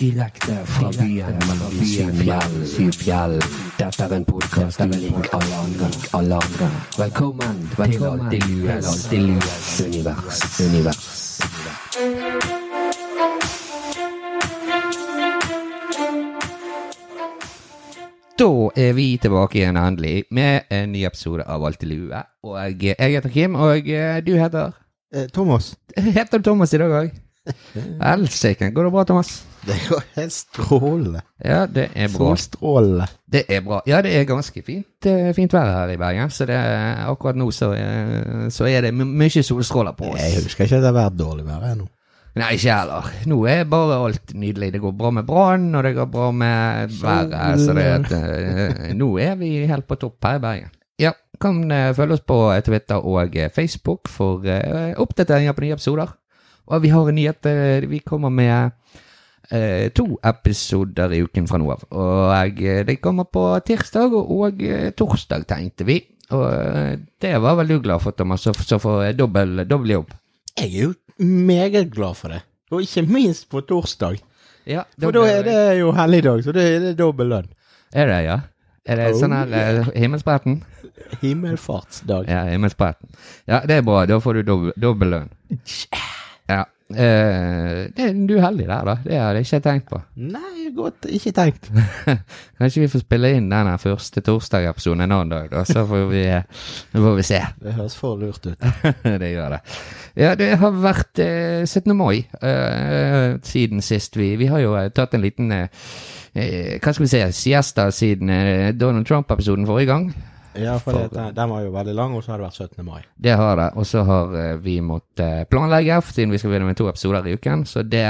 Direkte fra byen mellom syv fjell, syv fjell. Dette er en podkast ulik alle andre. Velkommen, til Alltid Lues, Alltid Lues univers. univers. Da er vi tilbake igjen endelig med en ny episode av Alltid lue. Og jeg, jeg heter Kim, og eh, du heter Eh, Thomas, Heter du Thomas i dag òg? Helsike. Går det bra, Thomas? det går helt strålende. Ja, det er bra. Solstrålende. Det er bra. Ja, det er ganske fint, eh, fint vær her i Bergen, så det akkurat nå så, er- så er det mye solstråler på oss. Jeg husker ikke at det har vært dårlig vær ennå. Nei, ikke heller. Nå er bare alt nydelig. Det går bra med brann, og det går bra med været. Så det, eh, nå er vi helt på topp her i Bergen. Ja, kan eh, følge oss på Twitter og eh, Facebook for eh, oppdateringer på nye episoder. Og vi har en nyhet. eh, Vi kommer med eh, to episoder i uken fra nå av. Og de det kommer på tirsdag og og torsdag, tenkte vi. Og eh, det var vel du glad for, Thomas, så, så får dobbel, dobbel jobb. Jeg er jo meget glad for det. Og ikke minst på torsdag. Ja, For da er det jo helligdag, så da er det dobbel lønn. Er det, ja? Er det Oh, sånn her yeah. himmelspretten? Himmelfartsdag. Ja, himmelspretten. Ja, det er bra. Da får du dobbel, lønn. lønn. Ja. Uh, det, du er heldig der, da. Det hadde jeg ikke tenkt på. Nei, godt ikke tenkt. Kanskje vi får spille inn den første torsdag-episoden en annen dag, da. Så får vi, eh, får vi se. Det høres for lurt ut. det gjør det. Ja, det har vært uh, 17. mai uh, siden sist. Vi, vi har jo eh, tatt en liten eh, eh, Hva skal vi si siesta siden eh, Donald Trump-episoden forrige gang. Ja, for for den, den var jo veldig lang, og så har det vært 17. mai. Det har det. Og så har eh, vi måttet eh, planlegge, siden vi skal begynne med to episoder i uken. Så det,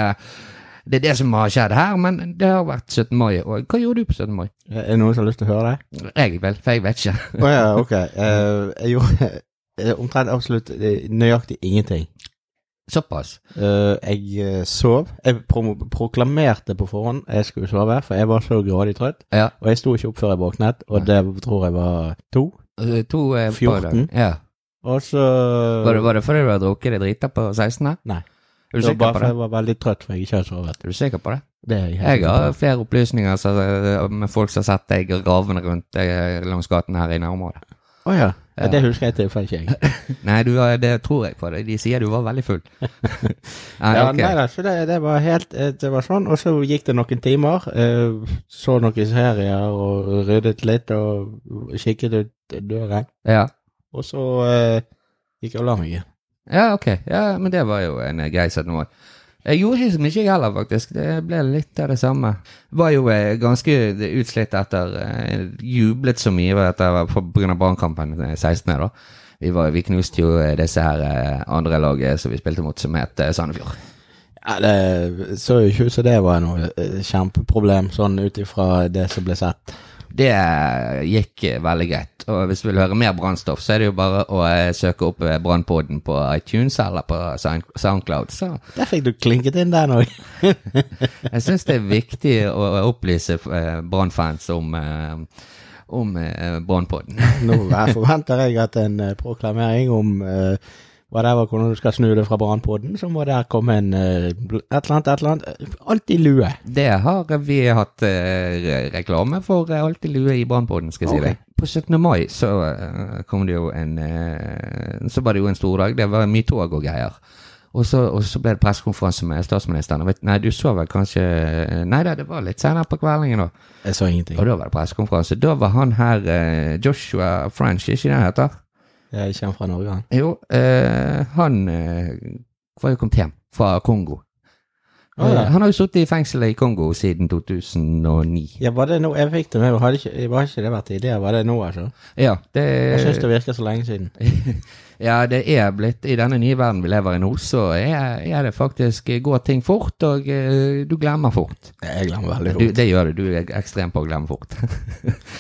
det er det som har skjedd her. Men det har vært 17. mai. Og hva gjorde du på 17. mai? Er det noen som har lyst til å høre det? Jeg vel, for jeg vet ikke. Å ja, ok. Uh, jeg gjorde omtrent absolutt nøyaktig ingenting. Såpass. Uh, jeg eh, sov. Jeg pro proklamerte på forhånd jeg skulle sove, for jeg var så grådig trøtt. Ja. Og jeg sto ikke opp før jeg våknet, og det tror jeg var to. Eh, To eh, 14. Ja. Og så Var det, var det fordi du har drukket deg drita på 16.? Nei. Er du Det var bare fordi jeg var veldig trøtt for jeg ikke hadde sovet. Er du sikker på det? Det er jeg Jeg har flere opplysninger så, eh, med folk som har sett deg ravende rundt langs gaten her i nærområdet. Å ja. Ja. Det husker jeg til for ikke jeg. Nei, du, var- det tror jeg på. det. De sier du var veldig full. Nei, Ja, okay. nei da, så det, det var helt eh, Det var sånn. Og så gikk det noen timer. eh, så noen serier og ryddet litt og kikket ut døren. Ja. Og så eh, gikk jeg og la meg igjen. Ja, ok. Ja, men det var jo en eh, grei 17. mai. Jeg gjorde ikke så mye, jeg heller, faktisk. Det ble litt av det samme. Var jo eh, ganske utslitt etter eh, Jublet så mye etter på grunn av Brannkampen eh, 16. da. Vi, var, vi knuste jo eh, disse her andre laget som vi spilte mot, som het Sandefjord. Ja, det så jo ikke ut som det var noe kjempeproblem, sånn ut ifra det som ble sett. Det gikk veldig greit. Og hvis du vil høre mer brannstoff, så er det jo bare å eh, søke opp eh, Brannpodden på iTunes eller på Soundcloud. Så Der fikk du klinket inn den òg. jeg syns det er viktig å opplyse brannfans om, eh, om eh, Brannpodden. Nå forventer jeg at en eh, proklamering om uh, whatever, hvordan du skal snu det fra Brannpodden, så må der komme en eh, et eller annet, et eller annet. eh, Alltid lue. Det har vi hatt eh, reklame for alt Alltid lue i Brannpodden, skal jeg okay. si deg. På 17. mai så eh, kom det jo en eh, Så var det jo en stor dag. Det var mye tog og greier. Og så, og så ble det pressekonferanse med statsministeren. Vet, nei, du så vel kanskje Nei da, det var litt senere på kveldingen da. Jeg så ingenting. Og da var det pressekonferanse. Da var han her eh, Joshua French, ikke det han heter? Jeg kommer fra Norge, han. Jo, eh, han eh, var jo kommet hjem fra Kongo. Å, ja. Eh, Han har jo sittet i fengsel i Kongo siden 2009. Ja, var det nå Jeg fikk det med, hadde ikke, var ikke det vært tidligere? Var det nå, altså? Ja, det Jeg syns det virker så lenge siden. Ja, det er blitt I denne nye verden vi lever i nå, så er, er det faktisk Går ting fort, og uh, du glemmer fort. Jeg glemmer veldig Du, fort. det gjør du. Du er ekstrem på å glemme fort.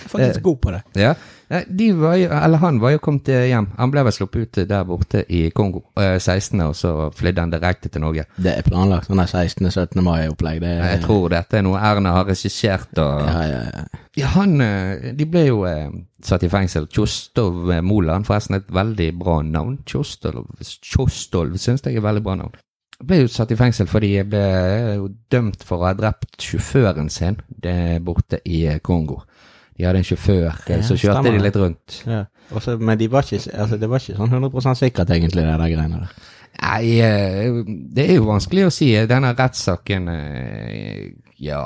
Faktisk god på det. ja. De var jo, eller han var jo kommet eh, hjem. Han ble vel sluppet ut der borte i Kongo eh, 16., og så flydde han direkte til Norge. Det er planlagt sånn er 16.-17. mai-opplegg. Det er Jeg tror dette er noe Erna har regissert. og... ja, ja, ja. Ja, han eh, De ble jo eh, satt i fengsel. Tjostov eh, Moland, forresten et veldig bra navn. Tjostolv Tjostolv syns jeg er veldig bra navn. ble jo satt i fengsel fordi jeg ble dømt for å ha drept sjåføren sin borte i eh, Kongo. De hadde en sjåfør, eh, Ja, så kjørte stemmer de litt rundt. Ja. Også, men de var ikke, altså, det var ikke sånn 100 sikkert, egentlig, det der greiene der. Nei, eh, det er jo vanskelig å si. Denne rettssaken, eh, ja,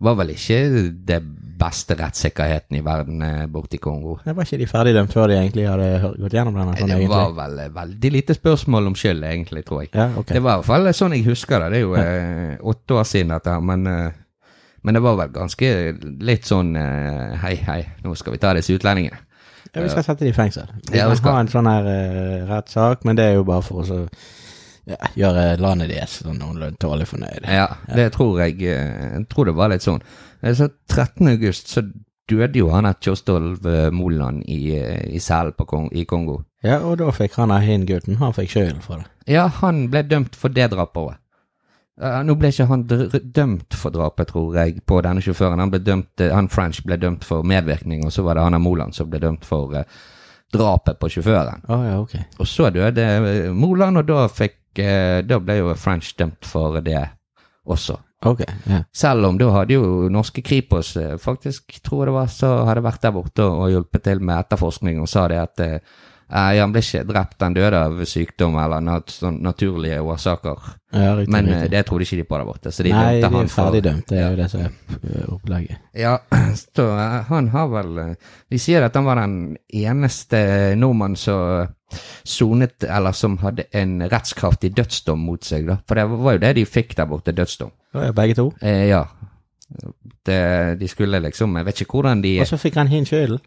var vel ikke det beste rettssikkerheten i verden borti Kongo. Det var ikke de ferdigdømt før de egentlig hadde gått gjennom denne? Sånn, Det egentlig. var vel veldig lite spørsmål om skyld, egentlig, tror jeg. Ja, okay. Det var i hvert fall sånn jeg husker det. Det er jo åtte år siden dette, men, men det var vel ganske litt sånn eh, Hei, hei, nå skal vi ta disse utlendingene. Ja, vi skal sette dem i fengsel. Vi Ja, skal. ha en sånn her uh, rettssak, men det er jo bare for å så, ja, gjøre landet deres sånn noenlunde tålelig fornøyd. Ja, det tror jeg eh, Jeg tror det var litt sånn. Eh, Så 13. august så døde jo han der Kjostolv eh, Moland i, eh, i cellen Kong, i Kongo. Ja, og da fikk han hin gutten, han fikk skylden for det. Ja, han ble dømt for det drapet òg. nå ble ikke han dømt for drapet, tror jeg, på denne sjåføren. Han ble dømt, eh, han French ble dømt for medvirkning, og så var det Anna Moland som ble dømt for uh, drapet på sjåføren. Oh, ja, ok. Og så døde Moland, og da fikk uh, Da ble jo French dømt for det også. Ok, ja. Selv om da hadde jo norske Kripos faktisk, tror jeg det var, så hadde vært der borte og hjulpet til med etterforskning og sa det at eh, han ble ikke drept, han døde av sykdom eller nat sånn naturlige årsaker. ja riktig, Men eh, riktig. det trodde ikke de på der borte, så de Nei, dømte de han er ferdig ferdigdømt, det er jo det som er opplegget. Ja, så eh, han har vel eh, De sier at han var den eneste nordmannen som sonet, eller som hadde en rettskraftig dødsdom mot seg, da. For det var jo det de fikk der borte, dødsdom. Ja, begge to? Eh, ja. Det, de skulle liksom Jeg vet ikke hvordan de Og så fikk han hin skylden?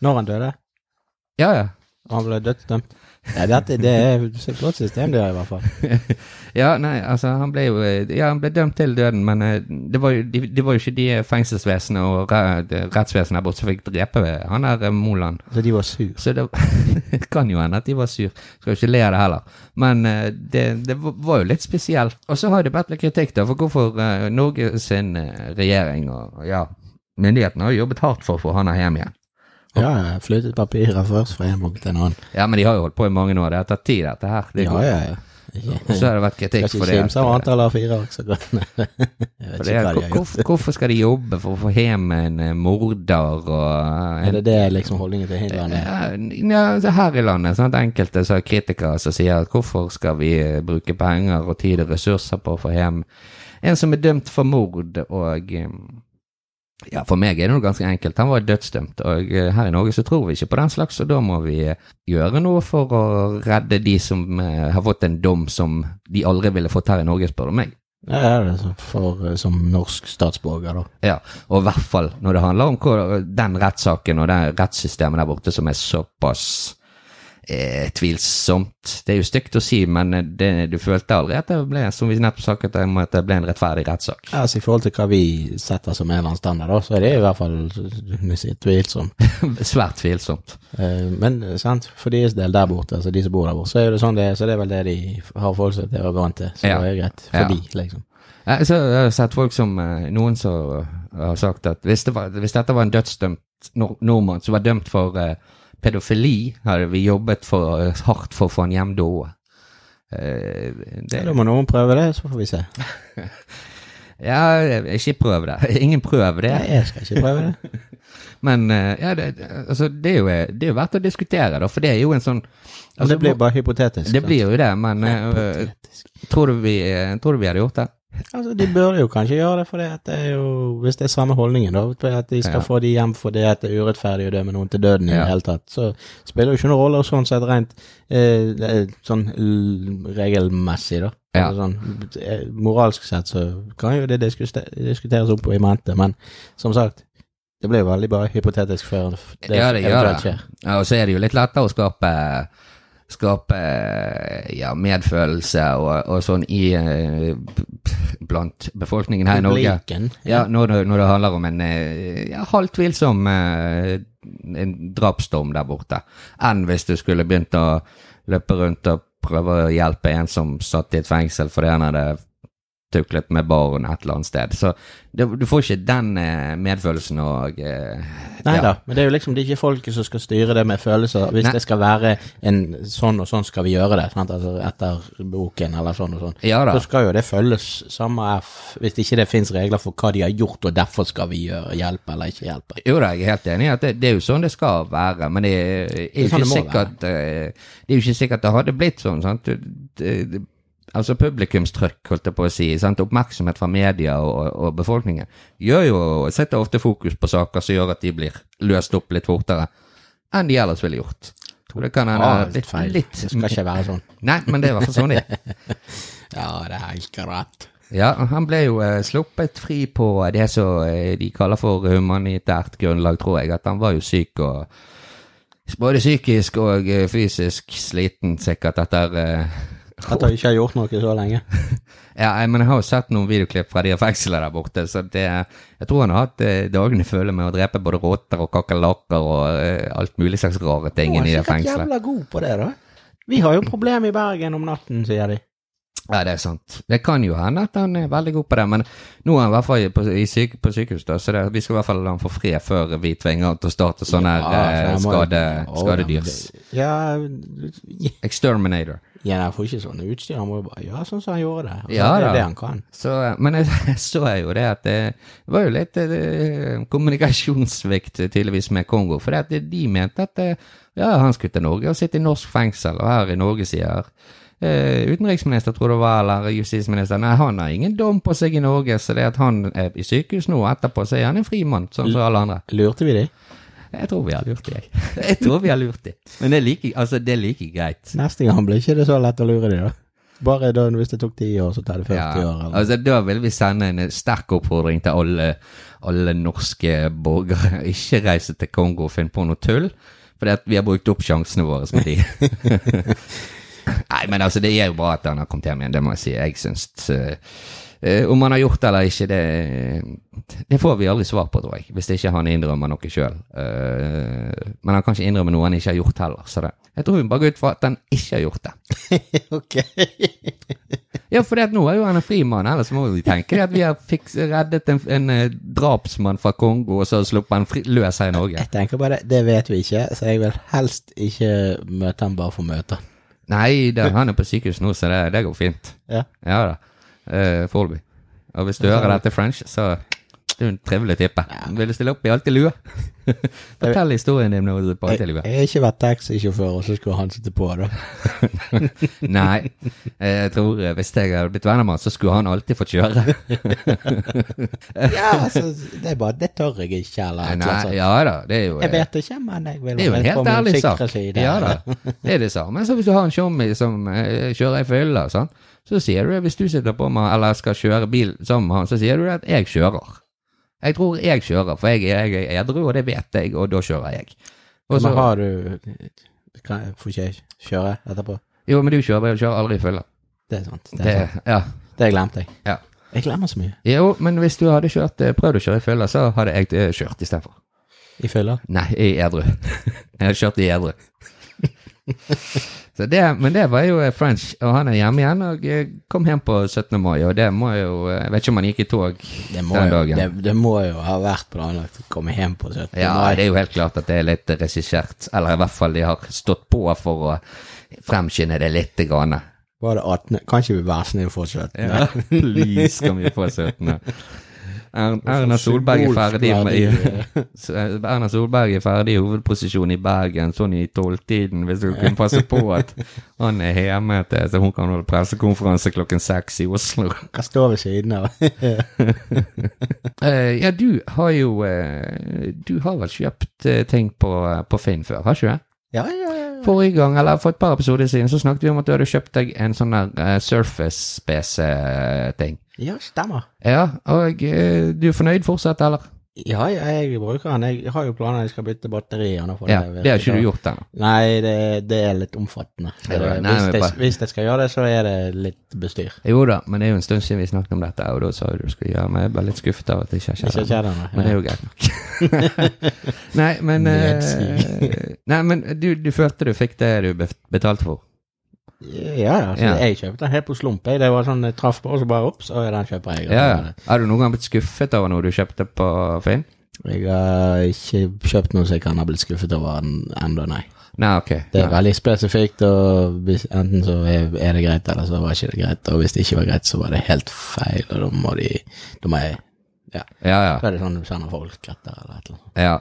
Når han døde? Ja, ja. Han ble dødsdømt? Nei, dette, det er et godt system det er i hvert fall. Ja, nei, altså, han ble jo eh, Ja, han ble dømt til døden, men eh, det var jo, de, det var jo ikke de fengselsvesenet og re- rettsvesenet der borte som fikk drepe han der eh, Moland. Så de var sur. Så det kan jo hende at de var sur. Skal jo ikke le av det heller. Men eh, det, det var jo litt spesielt. Og så har det vært litt kritikk da, for hvorfor Norge eh, regjering og ja, myndighetene har jo jobbet hardt for å få han her hjem igjen. Ja, flyttet papirer først fra en bok til en annen. Ja, men de har jo holdt på i mange år. Det har tatt tid, dette her. Det Ja, går- ja, ja. Så har det vært kritikk for det. Skal antall ikke hva de har hvorfor, skal de jobbe for å få hjem en eh, morder og Er det det liksom holdningen til Hindland er? ja, ja, her i landet, sant? enkelte så er kritikere som sier at hvorfor skal vi eh, bruke penger og tid og ressurser på å få hjem en som er dømt for mord og eh, ja, for meg er det noe ganske enkelt. Han var dødsdømt, og eh, her i Norge så tror vi ikke på den slags, og da må vi eh, gjøre noe for å redde de som eh, har fått en dom som de aldri ville fått her i Norge, spør du meg. Ja, så- for, som norsk statsborger, da. Ja, og i hvert fall når det handler om den rettssaken og det rettssystemet der borte som er såpass eh, tvilsomt. Det er jo stygt å si, men det, du følte aldri at det ble, som vi nettopp om, at det ble en rettferdig rettssak. Altså I forhold til hva vi setter som en eller annen standard, da, så er det i hvert fall tvilsomt. Svært tvilsomt. Eh, Men sant, for deres del der borte, altså de som bor der borte, så er det sånn det er, så det er vel det de har forhold til og er vant til. Så Ja. det er greit for Ja. de, liksom. Eh, Så jeg har sett folk som eh, Noen som har sagt at hvis, det var, hvis dette var en dødsdømt nor nordmann som var dømt for eh, pedofili, hadde vi jobbet for, eh, hardt for å få han hjem da. Eh, det, da må noen prøve det, så får vi se. Ja, ikke prøv det. Ingen prøv det. Nei, jeg skal ikke prøve det. Men eh, ja, det, altså, det, er jo, det er jo verdt å diskutere, da, for det er jo en sånn altså, det blir bare hypotetisk. Det sant? blir jo det, men eh, tror, du vi, eh, tror du vi hadde gjort det? Altså, De burde jo kanskje gjøre det, for det, at det er jo, hvis det er samme holdningen, da, at de skal Ja. få de hjem for det at det er urettferdig å dømme noen til døden i Ja. det hele tatt, så spiller det jo ikke noen rolle sånn sett rent eh, sånn regelmessig, da. Ja. Altså, sånn, eh, moralsk sett så kan jo det diskuteres opp og i mente, men som sagt, det blir jo veldig bare hypotetisk før det, Ja, det gjør det. skjer. Ja, og så er det jo litt lettere å skape Skape ja, medfølelse og, og sånn i eh, blant befolkningen her i Norge. Ja, når det, når det handler om en eh, ja, halvt tvilsom en drapsdom der borte, enn hvis du skulle begynt å løpe rundt og prøve å hjelpe en som satt i et fengsel fordi han hadde tuklet med barn et eller annet sted. Så det, du får ikke den eh, medfølelsen og eh, Nei ja. men det er jo liksom det er ikke folket som skal styre det med følelser. Hvis Nei. det skal være en sånn og sånn skal vi gjøre det, sant? Altså etter boken eller sånn og sånn, Ja da. så skal jo det følges samme F, hvis ikke det fins regler for hva de har gjort, og derfor skal vi gjøre hjelpe eller ikke hjelpe. Jo da, jeg er helt enig i at det, det er jo sånn det skal være, men det er, er sånn ikke sikkert eh, Det er jo ikke sikkert det hadde blitt sånn, sant. Det, altså publikumstrykk, holdt jeg på å si, sant? oppmerksomhet fra media og, og befolkningen, gjør jo, setter ofte fokus på saker som gjør at de blir løst opp litt fortere enn de ellers ville gjort. Tror det kan hende Ah, litt, feil. litt Det skal ikke være sånn. Nei, men det er i hvert fall sånn det er. Ja, det er helt greit. Ja, han ble jo eh, sluppet fri på det som eh, de kaller for humanitært grunnlag, tror jeg. At han var jo syk og Både psykisk og eh, fysisk sliten, sikkert, etter eh, At han ikke har gjort noe så lenge. Ja, jeg- men jeg har jo sett noen videoklipp fra de fengslene der borte, så det Jeg tror han har hatt eh, dagene fulle med å drepe både rotter og kakerlakker og uh, alt mulig slags rare ting Han Du er det sikkert jævla god på det, da. Vi har jo problem i Bergen om natten, sier de. Ja, det er sant. Det kan jo hende at han er veldig god på det, men nå er han i hvert fall på, i syk, på sykehus, da, så det, vi skal i hvert fall la han få fred før vi tvinger han til å starte sånn her Ja, eh, for skade, Å, skadedyrs... Ja, Exterminator. Ja, han får ikke sånne utstyr, han må jo bare gjøre sånn som han gjorde det. Altså, Ja, det er det han kan. Så, eh, men jeg, jeg jo det at det var jo litt det, kommunikasjonssvikt tydeligvis med Kongo. For de mente at eh, ja, han skulle til Norge og sitte i norsk fengsel, og her i Norge sier eh, utenriksminister, tror jeg det var, eller justisminister, nei, han har ingen dom på seg i Norge, så det at han er i sykehus nå, etterpå så er han en frimann, sånn som alle andre. Lurte vi de? Jeg tror vi har lurt dem, jeg. Jeg tror vi har lurt dem. Men det er like, altså, det er like greit. Neste gang blir ikke det så lett å lure dem, da. Bare da, hvis det tok ti år, så tar det 40 Ja, år. Eller. altså Da vil vi sende en sterk oppfordring til alle, alle norske borgere. Ikke reise til Kongo og finne på noe tull, fordi vi har brukt opp sjansene våre med de. Nei, men altså, det er jo bra at han har kommet hjem igjen, det må jeg si. Jeg syns eh, eh, Om han har gjort det eller ikke, det, det får vi aldri svar på, tror jeg. Hvis ikke han innrømmer noe sjøl. men han kan ikke innrømme noe han ikke har gjort heller. Så det, jeg tror vi bare går ut fra at han ikke har gjort det. ok. Ja, for nå er jo han en frimann, ellers må vi tenke at vi har fiks, reddet en, en eh, drapsmann fra Kongo, og så sluppet han fri, løs her i Norge. Jeg tenker bare det, det vet vi ikke, så jeg vil helst ikke møte han bare for møter. Nei, det, han er på sykehus nå, så det, det går fint. Ja. Ja da. Uh, Foreløpig. Og hvis du hører dette French, så du er en trivelig type. Vil du stille opp i alltid lue? Fortell historien din på Jeg, alltid lue. jeg har ikke vært taxisjåfør, og så skulle han sitte på, da. Nei, jeg tror eh, hvis jeg hadde blitt venner med han, så skulle han alltid fått kjøre. Ja, altså, det er bare Det tør jeg ikke, eller annet sånt. ja da, det er jo Jeg eh, vet ikke, men jeg vil Det er jo en helt ærlig sak. side. Ja da, det er det samme som hvis du har en tjommi som kjører i fylla, sånn. Så sier du hvis du sitter på med, eller skal kjøre bil sammen med han, så sier du at jeg kjører. Jeg tror jeg kjører, for jeg, jeg er edru, og det vet jeg, og da kjører jeg. Og Men har du kan, Får ikke jeg kjøre etterpå? jo, men du kjører, jeg kjører aldri i fylla. Det er sant. Det, Det, er sant. ja, det glemte jeg. ja. Jeg glemmer så mye. Jo, men hvis du hadde kjørt, eh, prøvd å kjøre i fylla, så hadde jeg eh, kjørt istedenfor. I fylla. Nei, i edru. Jeg har kjørt i edru. Så det, men det var jo eh, French, og han er hjemme igjen og eh, kom hjem på 17. mai, og det må jo Jeg vet ikke om han gikk i tog den jo, dagen. det, det må jo ha vært planlagt å komme hjem på 17. Ja, mai. det er jo helt klart at det er litt regissert, eller i hvert fall de har stått på for å fremskynde det litt. Grann. Var det 18. Kan ikke vi være snille og få 17? Ja, please kan vi få 17. Er- Erna Solberg er ferdig med i- Erna Solberg er ferdig i hovedposisjon i Bergen sånn i tolvtiden, hvis du kunne passe på at han er hjemme til så hun kan holde pressekonferanse klokken seks i Oslo. Hva står ved siden av? Eh, ja, du har jo eh, Du har vel kjøpt eh, ting på, på Finn før, har ikke du det? ja, ja, ja. Forrige gang, eller for et par episoder siden, så snakket vi om at du hadde kjøpt deg en sånn der uh, Surface-PC-ting. Ja, stemmer. Ja, og eh, du er fornøyd fortsatt, eller? Ja, jeg bruker den. Jeg har jo planer jeg skal bytte batteriene. For Ja, det det har ikke du gjort ennå. Nei, det, det er litt omfattende. Ja, det, nei, hvis, jeg, hvis jeg skal gjøre det, så er det litt bestyr. Jo da, men det er jo en stund siden vi snakket om dette, og da sa du du skulle gjøre meg. Jeg ble litt skuffet av at det ikke har skjedd. ennå. Men det er jo greit nok. nei, men eh, Nei, men du, du følte du fikk det du betalte for? Ja, altså, Ja. jeg kjøpte den helt på slump. Det var sånn, jeg traff på, og så bare opp, så er den kjøper jeg. Ja, ja. Har du noen gang blitt skuffet over noe du kjøpte på Finn? Jeg har ikke kjøpt noe så jeg kan ha blitt skuffet over ennå, nei. Nei, ok. Det er veldig spesifikt, og enten så er, det greit, eller så var ikke det greit. Og hvis det ikke var greit, så var det helt feil, og da må de Da må jeg Ja. Ja, ja. Så er det sånn du sender folk etter, eller et eller annet. Ja.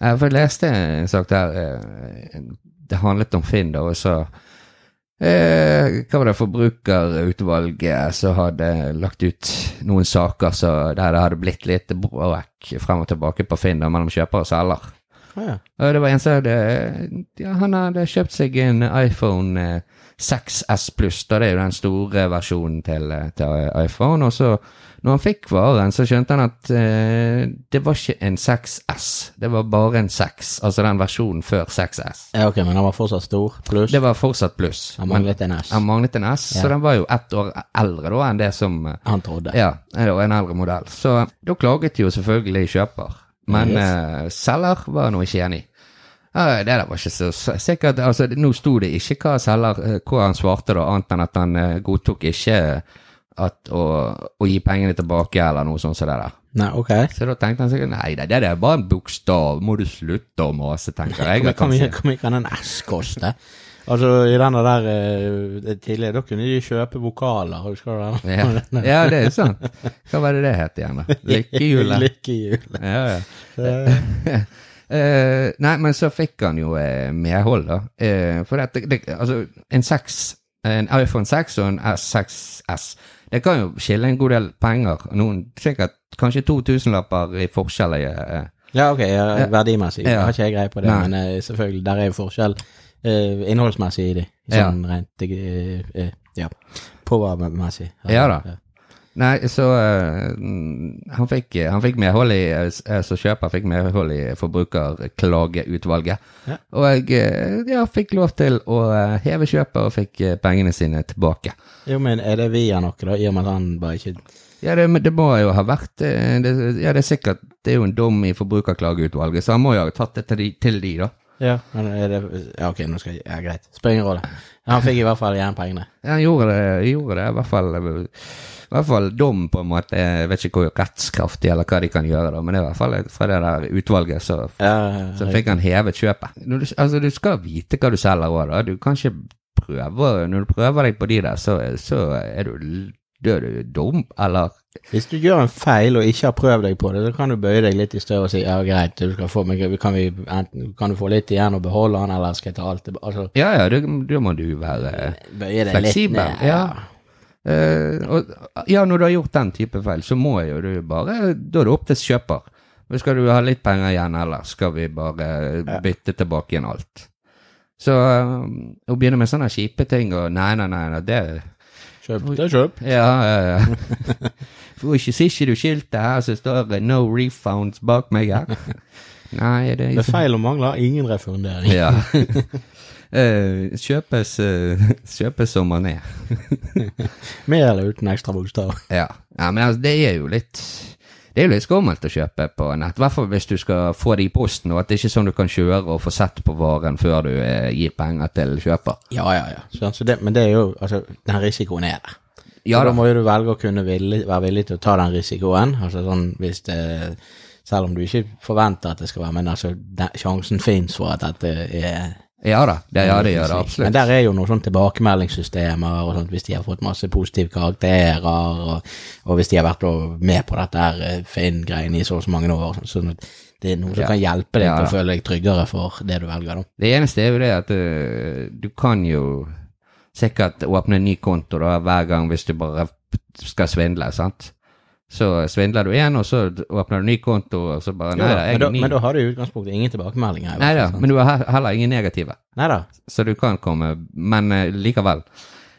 Jeg leste en sak der eh, Det handlet om Finn, da, og så eh, Hva var det Forbrukerutvalget som hadde lagt ut noen saker så der det hadde blitt litt bråk frem og tilbake på Finn mellom kjøper og selger. Ja. Og det var en som hadde ja, Han hadde kjøpt seg en iPhone eh, 6S Pluss, da det er jo den store versjonen til, til iPhone. Og så, når han fikk varen, så skjønte han at eh, det var ikke en 6S, det var bare en 6. Altså den versjonen før 6S. ja, ok, men den var fortsatt stor, pluss Det var fortsatt pluss. Han manglet en S. Han manglet en S, Ja. så den var jo ett år eldre da enn det som eh, Han trodde. Ja, en eldre modell. Så da klaget jo selvfølgelig kjøper. Men Yes. eh, selger var nå ikke enig. Ja, det der var ikke så sikkert. Altså, nå sto det ikke hva selger, eh, hva han svarte da, annet enn at han eh, godtok ikke at å, å gi pengene tilbake eller noe sånt som det der. Nei, ok. Så da tenkte han sikkert nei, det, det er bare en bokstav, må du slutte å mase, tenker jeg. Hvor mye, kan en S koste? Altså, i denne der eh, tidligere, da kunne de kjøpe vokaler, husker du den? Ja. ja, det er sant. Hva var det det het igjen, da? Lykkehjulet? Lykkehjulet. Ja, ja. Eh, Eh, nei, men så fikk han jo uh, medhold, da. Uh, for at det, det, altså, en 6, en iPhone 6 og en S6S, det kan jo skille en god del penger. Noen sikkert kanskje 2000-lapper i forskjell. Uh, Ja, ok, ja, Ja. verdimessig Ja. har ikke jeg greie på det, Nei. men eh, selvfølgelig, der er jo forskjell eh, innholdsmessig i de, Ja. sånn rent uh, eh, ja, powermessig. Ja da. Nei, så mm, han, fikk, han fikk medhold i eh, Så kjøper fikk medhold i Forbrukerklageutvalget. Ja. Og jeg ja, fikk lov til å heve kjøpet og fikk pengene sine tilbake. Jo, men er det via noe, da, i og med at han bare ikke Ja, det, det må jo ha vært det, Ja, det er sikkert Det er jo en dom i Forbrukerklageutvalget, så han må jo ha tatt det til de, til de da. Ja, det Ja, ok, nå skal jeg Ja, greit. Spiller ingen rolle. Han fikk i hvert fall igjen pengene. Ja, han gjorde det, gjorde det i hvert fall i hvert fall dom, på en måte. Jeg vet ikke hvor rettskraftig eller hva de kan gjøre, da, men det i hvert fall fra det der utvalget så, Ja, så fikk han hevet kjøpet. Du, altså, du skal vite hva du selger òg, da. Du kan ikke prøve Når du prøver deg på de der, så, så er du da er du dum, eller Hvis du gjør en feil og ikke har prøvd deg på det, så kan du bøye deg litt i støvet og si ja, greit, du skal få, men kan, vi, enten, kan du få litt igjen og beholde han, eller skal jeg ta alt tilbake? Altså, Ja, ja, da må du være bøye deg Fleksibel, litt ned. ja. Eh, og, ja, når du har gjort den type feil, så må jo du bare Da er det opp til kjøper. Skal du ha litt penger igjen, eller skal vi bare bytte tilbake igjen alt? Så eh, å begynne med sånne kjipe ting og Nei, nei, nei, nei det Kjøp, det er kjøp. Ja, ja, ja. For ikke ser ikke du skiltet her så står det 'no refunds' bak meg her? Nei, det er Med feil og mangler, ingen refundering. Ja. Eh, kjøpes, eh, kjøpes som man er. Med eller uten ekstra bokstav. Ja. ja, men altså, det er jo litt Det er jo litt skummelt å kjøpe på nett, i hvert fall hvis du skal få det i posten, og at det ikke er sånn du kan kjøre og få sett på varen før du eh, gir penger til kjøper. Ja, ja, ja. Så, altså, det, men det er jo Altså, den risikoen er der. Ja da da. må jo du velge å kunne villig, være villig til å ta den risikoen. Altså sånn hvis det Selv om du ikke forventer at det skal være, men altså sjansen fins for at dette er Ja da, det, ja, det gjør det Men der er jo noen sånne tilbakemeldingssystemer, og sånt, hvis de har fått masse positive karakterer, og, og hvis de har vært med på dette her eh, Finn-greiene i så og så mange år. Sånn at det er noe som Ja. kan hjelpe deg Ja, til å føle deg tryggere for det du velger. Da. Det eneste er jo det at eh, du kan jo sikkert åpne en ny konto da, hver gang hvis du bare skal svindle, sant? Så svindler du igjen, og så åpner du ny konto, og så bare Nei da, jeg men, da, men da har du i utgangspunktet ingen tilbakemeldinger. Nei da, men du har heller ingen negative. Neida. Så du kan komme Men eh, likevel.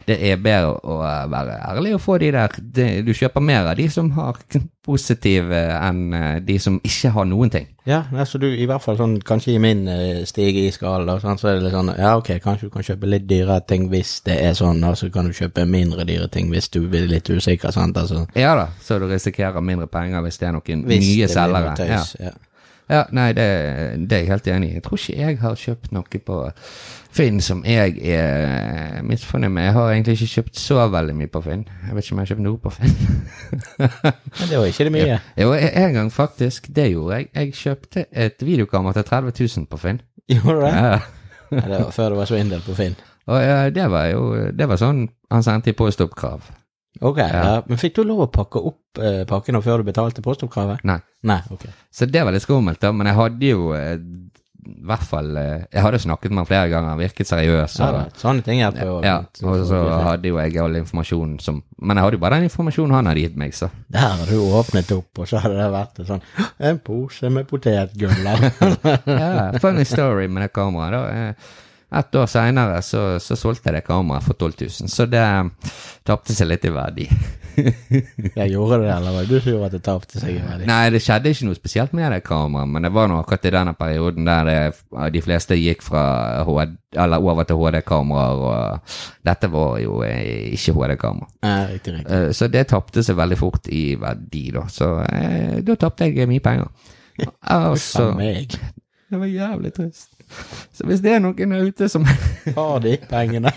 Det er bedre å eh, være ærlig og få de der det, Du kjøper mer av de som har positive enn eh, de som ikke har noen ting. Ja, så du i hvert fall sånn, kanskje i min uh, stige i skala, sånn, så er det litt sånn, ja ok, kanskje du kan kjøpe litt dyrere ting hvis det er sånn, og så kan du kjøpe mindre dyre ting hvis du blir litt usikker, sant, altså. Ja da, så du risikerer mindre penger hvis det er noen Hvis nye selgere. Tøys, ja. Ja, nei, det, det er jeg helt enig i. Jeg tror ikke jeg har kjøpt noe på Finn som jeg er misfornøyd med. Jeg har egentlig ikke kjøpt så veldig mye på Finn. Jeg vet ikke om jeg har kjøpt noe på Finn. Men det var ikke det mye. jo, en gang faktisk. Det gjorde jeg. Jeg kjøpte et videokamera til 30 000 på Finn. Gjorde? Ja. Ja, det var før det var svindel på Finn. Og ja, det var jo Det var sånn han sendte i postoppkrav. Ok, ja. Men fikk du lov å pakke opp eh, pakkene før du betalte postoppkravet? Nei. Nei, ok. Så det var litt skummelt, da. Men jeg hadde jo eh, hvert fall eh, Jeg hadde snakket med han flere ganger, han virket seriøs. Og, ja, sånne ting hjelper jo. ja, og så hadde jo jeg all informasjonen som Men jeg hadde jo bare den informasjonen han hadde gitt meg, så. Der har du åpnet opp, og så hadde det vært en sånn En pose med potetgull. Ja, funny story med det kameraet. da. Eh, Ett år seinere så, så solgte jeg det kameraet for 12 000, så det tapte seg litt i verdi. Jeg gjorde det, eller var det du som gjorde at det tapte seg i verdi? Nei, det skjedde ikke noe spesielt med det kameraet, men det var nå akkurat i denne perioden der det, de fleste gikk fra HD, eller over til HD-kameraer, og dette var jo eh, ikke HD-kamera. Riktig. Eh, Så det tapte seg veldig fort i verdi, da. Så eh, da tapte jeg mye penger. Altså. Det var jævlig trist. Så hvis det er noen der ute som Har de pengene?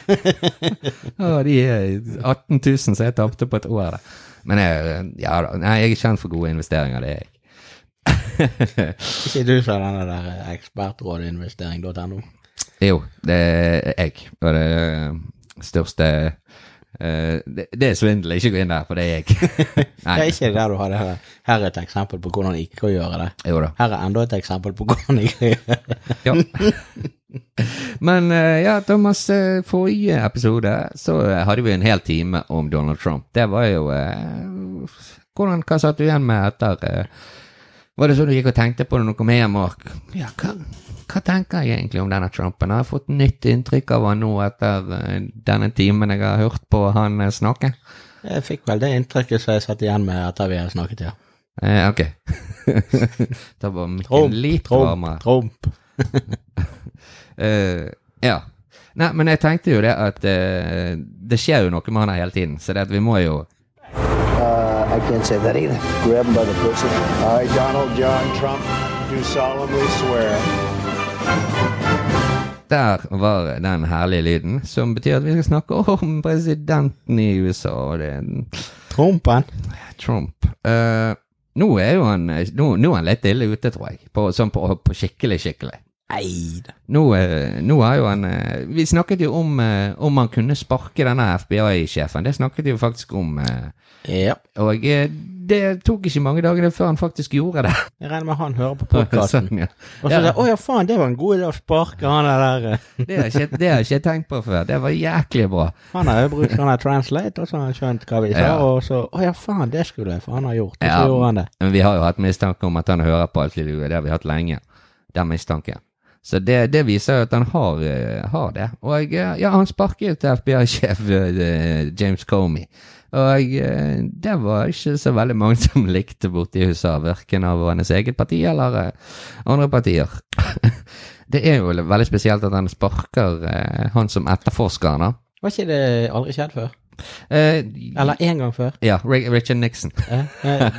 har de eh, 18 000 som jeg tapte på et år, da. Men jeg, ja nei, jeg er kjent for gode investeringer, det er jeg. Ikke du har denne der eh, ekspertrådinvestering.no? Jo, det er jeg. Og det største eh, det, det er svindel, ikke gå inn der, for det er jeg. Det er ikke der du har det her. Her er et eksempel på hvordan ikke å gjøre det. jo da. Her er enda et eksempel på hvordan ikke å gjøre det. Men uh, ja, Thomas, uh, forrige episode så hadde vi en hel time om Donald Trump. Det var jo hvordan, Hva satt du igjen med etter Var det sånn du gikk og tenkte på det når du kom hjem? Og, ja, hva, hva tenker jeg egentlig om denne Trumpen? Har jeg fått nytt inntrykk av han nå etter eh, denne timen jeg har hørt på han eh, snakke? Jeg fikk vel det inntrykket som jeg satt igjen med etter vi har snakket, ja. Eh, ok. da var mikken Trump, litt Trump, varmere. Trump. uh, ja. Nei, men jeg tenkte jo det at uh, det skjer jo noe med han her hele tiden, så det at vi må jo I can't say that either. Grab him by the pussy. I, Donald John Trump, do solemnly swear Der var den herlige lyden, som betyr at vi skal snakke om presidenten i USA, og det Trumpen. Trump. Uh, nå er jo han nå, nå er han litt ille ute, tror jeg. På, sånn på, på skikkelig, skikkelig. Nei da. Nå, eh, nå har jo han eh, Vi snakket jo om eh, om han kunne sparke denne FBI-sjefen. Det snakket vi jo faktisk om. Ja. Og det tok ikke mange dagene før han faktisk gjorde det. Jeg regner med han hører på podkasten. Sånn, ja. Og så Ja. sier å ja, faen, det var en god idé å sparke han der. eh." Det har jeg ikke, det har ikke tenkt på før. Det var jæklig bra. Han har jo brukt sånn translate, og så har han skjønt hva vi sa, Ja. og så Å ja, faen, det skulle jeg, for han har gjort. Så Ja. gjorde han det. Men vi har jo hatt mistanke om at han hører på alt Det har vi hatt lenge. Den mistanken. Så det, det viser jo at han har, eh, har det. Og eh, ja, han sparket til FBI-sjef eh, James Comey. Og det var ikke så veldig mange som likte borte i USA, verken av hans eget parti eller andre partier. det er jo veldig spesielt at han sparker han som etterforsker da. Var ikke det aldri skjedd før? Eh, Eller én gang før? Ja, Richard Nixon. Eh,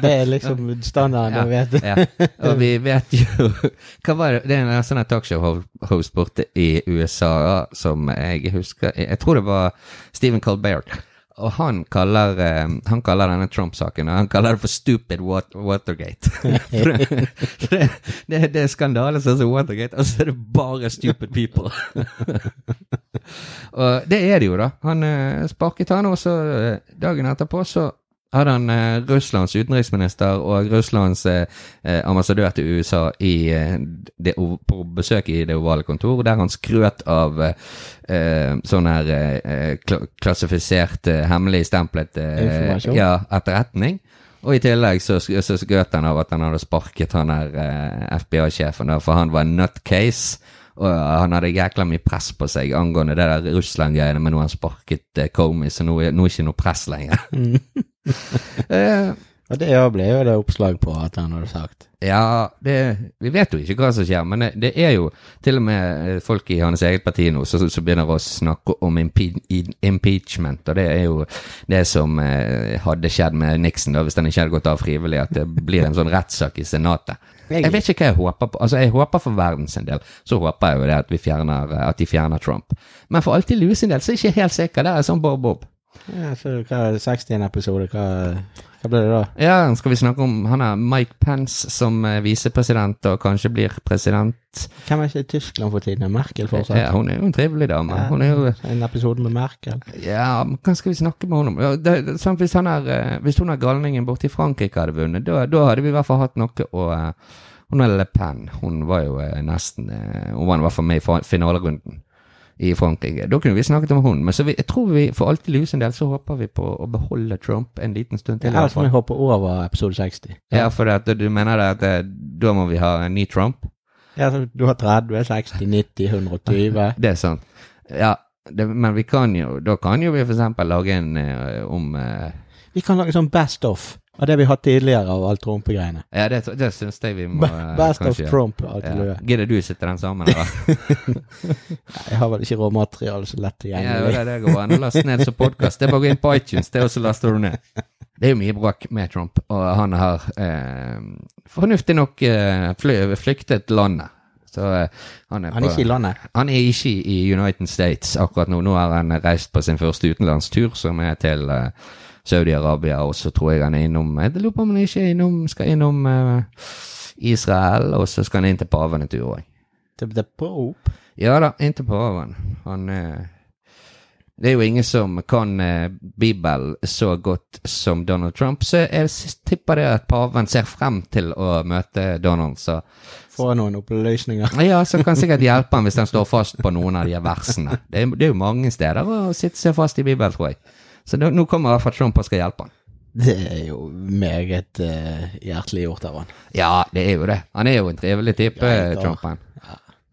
Det er liksom standarden, Ja, du vet. ja. Og vi vet jo Hva var det? Det er en sånn talkshow-host borte i USA som jeg husker Jeg tror det var Stephen Colbert. Og han kaller, eh, han kaller denne Trump-saken Han kaller det for stupid Watergate. Det, det, det, er skandale som som Watergate, og så er det bare stupid people. og det er det jo, da. Han eh, sparket han, og så eh, dagen etterpå så hadde han eh, Russlands utenriksminister og Russlands eh, eh, ambassadør til USA i, eh, det, på besøk i det ovale kontor, der han skrøt av eh, eh, sånn her eh, klassifisert, hemmelig stemplet Ja, etterretning. Og i tillegg så, så skrøt han av at han hadde sparket han eh, FBI-sjefen, for han var nutcase. Og han hadde jækla mye press på seg angående det der Russland-greiene, men nå har han sparket eh, Comey, så nå er nå er ikke noe press lenger. uh, Og det ble jo det oppslag på at han hadde sagt. Ja, det, vi vet jo ikke hva som skjer, men det, det er jo til og med eh, folk i hans eget parti nå som begynner å snakke om impe, impeachment, og det er jo det som eh, hadde skjedd med Nixon da, hvis han ikke hadde gått av frivillig, at det blir en sånn rettssak i Senatet. Jeg vet ikke hva jeg håper på. Altså, jeg håper for verdens en del, så håper jeg jo det at, vi fjerner, at de fjerner Trump. Men for alltid Lue sin del, så er jeg ikke helt sikker. Det er sånn bob-bob. Ja, så hva er det, 61 episode, hva, hva ble det da? Ja, skal vi snakke om han er Mike Pence som eh, visepresident og kanskje blir president? Hvem er ikke i Tyskland for tiden? Er Merkel fortsatt? Ja, hun er jo en trivelig dame. Hun er jo En episode med Merkel. Ja, men hva skal vi snakke med henne om? Ja, det, sånn, hvis, han er, eh, hvis hun er galningen borte i Frankrike hadde vunnet, da, da hadde vi i hvert fall hatt noe å eh, Hun er Le Pen. Hun var jo eh, nesten Hun var i hvert fall med i finalerunden i Frankrike. Da kunne vi snakket om hun. Men så vi, jeg tror vi for alltid Lue en del så håper vi på å beholde Trump en liten stund til. Ja, så må vi hoppe over episode 60. Ja, for det, du mener det at det, da må vi ha en ny Trump? Ja, så du har 30, 60, 90, 120. Det er sant. Ja, det, men vi kan jo Da kan jo vi for eksempel lage en eh, om uh, Vi kan lage sånn best of av det vi har hatt tidligere av alt Trump-greiene. Ja, det, det syns jeg vi må eh, Best kanskje of Trump. Ja. Gidder du sitte den sammen, eller? Jeg har vel ikke råmateriale så lett ja, tilgjengelig. det, det går an å laste ned som podkast. Det er bare å gå inn på iTunes, det, og så laster du ned. Det er jo mye bråk med Trump, og han har eh, fornuftig nok eh, fly, flyktet landet. Så eh, han er Han er ikke i landet. Han er ikke i United States akkurat nå. Nå har han reist på sin første utenlandstur, som er til eh, Saudi-Arabia, og så tror jeg han er innom Jeg lurer på om han ikke innom, skal innom uh, Israel, og så skal han inn til paven en tur òg. Er Pope. Ja da, inn til paven. Han uh, Det er jo ingen som kan uh, Bibelen så godt som Donald Trump, så jeg tipper det at paven ser frem til å møte Donald, så Få noen oppløsninger. ja, så kan sikkert hjelpe han hvis han står fast på noen av de versene. Det er, det er jo mange steder å sitte seg fast i Bibelen, tror jeg. Så nå, nå kommer i hvert fall Trump og skal hjelpe han. Det er jo meget uh, hjertelig gjort av han. Ja, det er jo det. Han er jo en trivelig type, Ja. Trump. Han.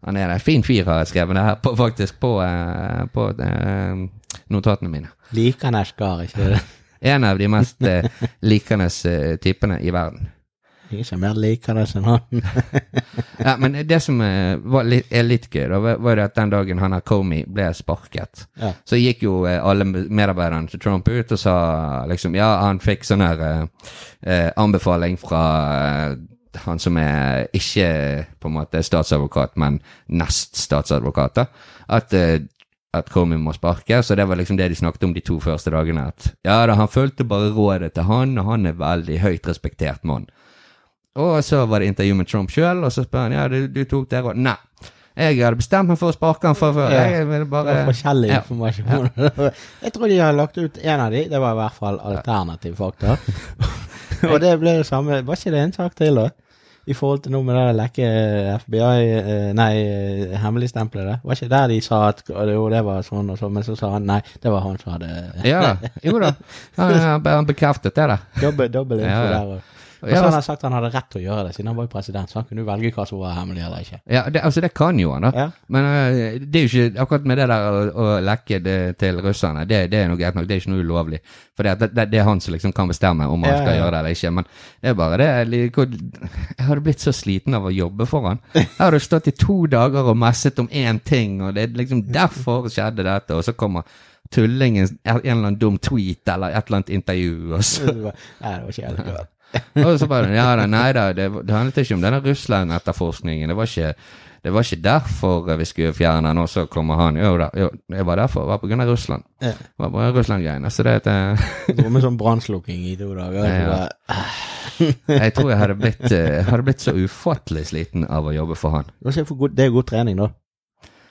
han er en fin fyr, har jeg skrevet det her på, faktisk, på, uh, på uh, notatene mine. Liker han Eshkar, ikke det? En av de mest likende typene i verden. Ingen er ikke mer liker det enn han. Ja, men det som er litt, er litt gøy, da, var- jo at den dagen han her Comey ble sparket, Ja. så gikk jo eh, alle medarbeiderne til Trump ut og sa liksom Ja, han fikk sånn her eh, eh, anbefaling fra eh, han som er ikke på en måte statsadvokat, men nest statsadvokat, da, at eh, at Comey må sparkes, og det var liksom det de snakket om de to første dagene. At ja da, han fulgte bare rådet til han, og han er veldig høyt respektert mann. Og så var det intervju med Trump sjøl, og så spør han ja, du, du tok det rådet. Nei. Jeg hadde bestemt meg for å sparke han for før. Jeg ville Det bare var forskjellig Ja. informasjon. Jeg tror de har lagt ut en av de, det var i hvert fall alternativ fakta. Og det ble det samme, var ikke det en sak til da? I forhold til noe med det lekke FBI, eh, nei, eh, hemmeligstempelet det. Var ikke der de sa at jo, det var sånn og sånn, men så sa han nei, det var han som hadde Ja, jo da. Han, han, bekreftet det, da. dobbel, dobbel info Ja, ja. der. Og, og Ja, hadde han sagt at han hadde rett til å gjøre det, siden han var jo president, så han kunne jo velge hva som var hemmelig eller ikke. Ja, det, altså det kan jo han, da. Ja. Men uh, det er jo ikke akkurat med det der å, å lekke det til russerne, det, det er noe greit nok, det er ikke noe ulovlig. For det, det, det er han som liksom kan bestemme om han skal ja. gjøre det eller ikke. Men det er bare det Jeg hadde blitt så sliten av å jobbe for han. Jeg hadde stått i to dager og messet om én ting, og det er liksom derfor skjedde dette, og så kommer tullingen en eller annen dum tweet eller et eller annet intervju, og så nei, det var ikke helt. og så bare, ja da, nei da, det, det handlet ikke om denne Russland-etterforskningen. Det var ikke det var ikke derfor vi skulle fjerne han, og så kommer han. Jo da, jo, det var derfor. Det var av Russland. Ja. Det var bare Russland-greiene. Så det er eh, Dro med sånn brannslukking i to dager. Ja. Jeg tror jeg hadde blitt, eh, hadde blitt så ufattelig sliten av å jobbe for han. Det er god trening, da.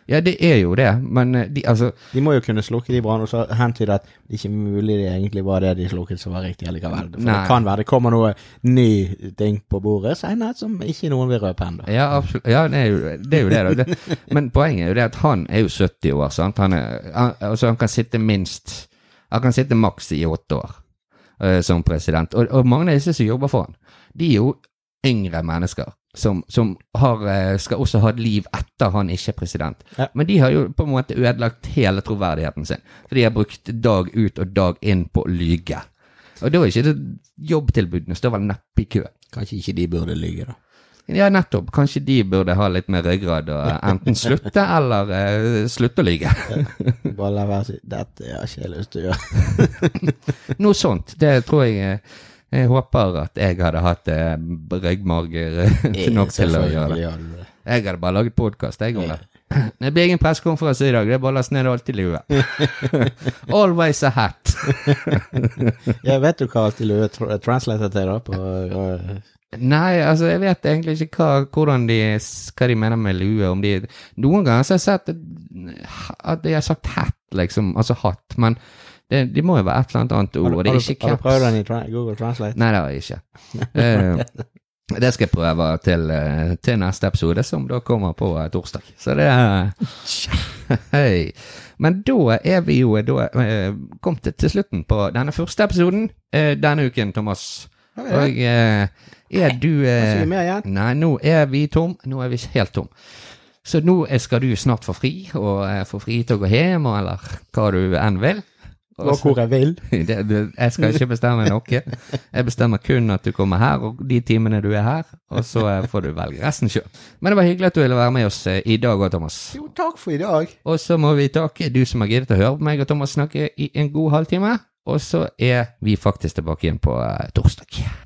Ja, det er jo det, men eh, de, altså De må jo kunne slukke de brannene, og så hentyde at det ikke er mulig det egentlig var det de slukket som var riktig likevel. For Nei. det kan være det kommer noe ny ting på bordet senere som ikke noen vil røpe ennå. Ja, absolutt. Ja, det er jo det. Er jo det, da. det men poenget er jo det at han er jo 70 år, sant. Han, er, han, altså han kan sitte minst Han kan sitte maks i åtte år uh, som president. Og, og mange av disse som jobber for han, de er jo yngre mennesker. Som, som har, eh, skal også ha et liv etter han ikke er president. Ja. Men de har jo på en måte ødelagt hele troverdigheten sin. For de har brukt dag ut og dag inn på å lyge. Og da er ikke det jobbtilbudene står vel neppe i kø. Kanskje ikke de burde lyge, da. Ja, nettopp. Kanskje de burde ha litt mer ryggrad og enten slutte eller uh, slutte å lyge. Bare la være å si 'dette har ikke jeg lyst til å gjøre'. Noe sånt. Det tror jeg eh, Jeg håper at jeg hadde hatt eh, ryggmarger eh, nok til å gjøre det. Jeg hadde bare laget podkast, jeg om det. Det blir ingen pressekonferanse i dag, det er bare å laste ned alt i lue. Always a hat. jeg vet du hva alt i lue tr- translater til, da? På, uh... Nei, altså, jeg vet egentlig ikke hva, de, hva de mener med lue. Om de, noen ganger så har jeg sett at de har sagt hat, liksom, altså hatt, men det, de må jo være et eller annet annet har, ord, du, har, du, har du prøvd den i Google Translate? Nei, det har jeg ikke. Uh, det skal jeg prøve til, eh, til neste episode, som da kommer på eh, torsdag. Så det Hei. Men da er vi jo da kommet til, slutten på denne første episoden denne uken, Thomas. Og er du? Nei, nå er vi tom. Nå er vi helt tom. Så nå skal du snart få fri, og få fri til å gå hjem, eller hva du enn vil. Gå hvor jeg vil. Det, det, jeg skal ikke bestemme noe. Jeg bestemmer kun at du kommer her, og de timene du er her, og så får du velge resten sjøl. Men det var hyggelig at du ville være med oss eh, i dag òg, Thomas. Jo, takk for i dag. Og så må vi takke du som har giddet å høre på meg og Thomas snakke i en god halvtime. Og så er vi faktisk tilbake igjen på eh, torsdag.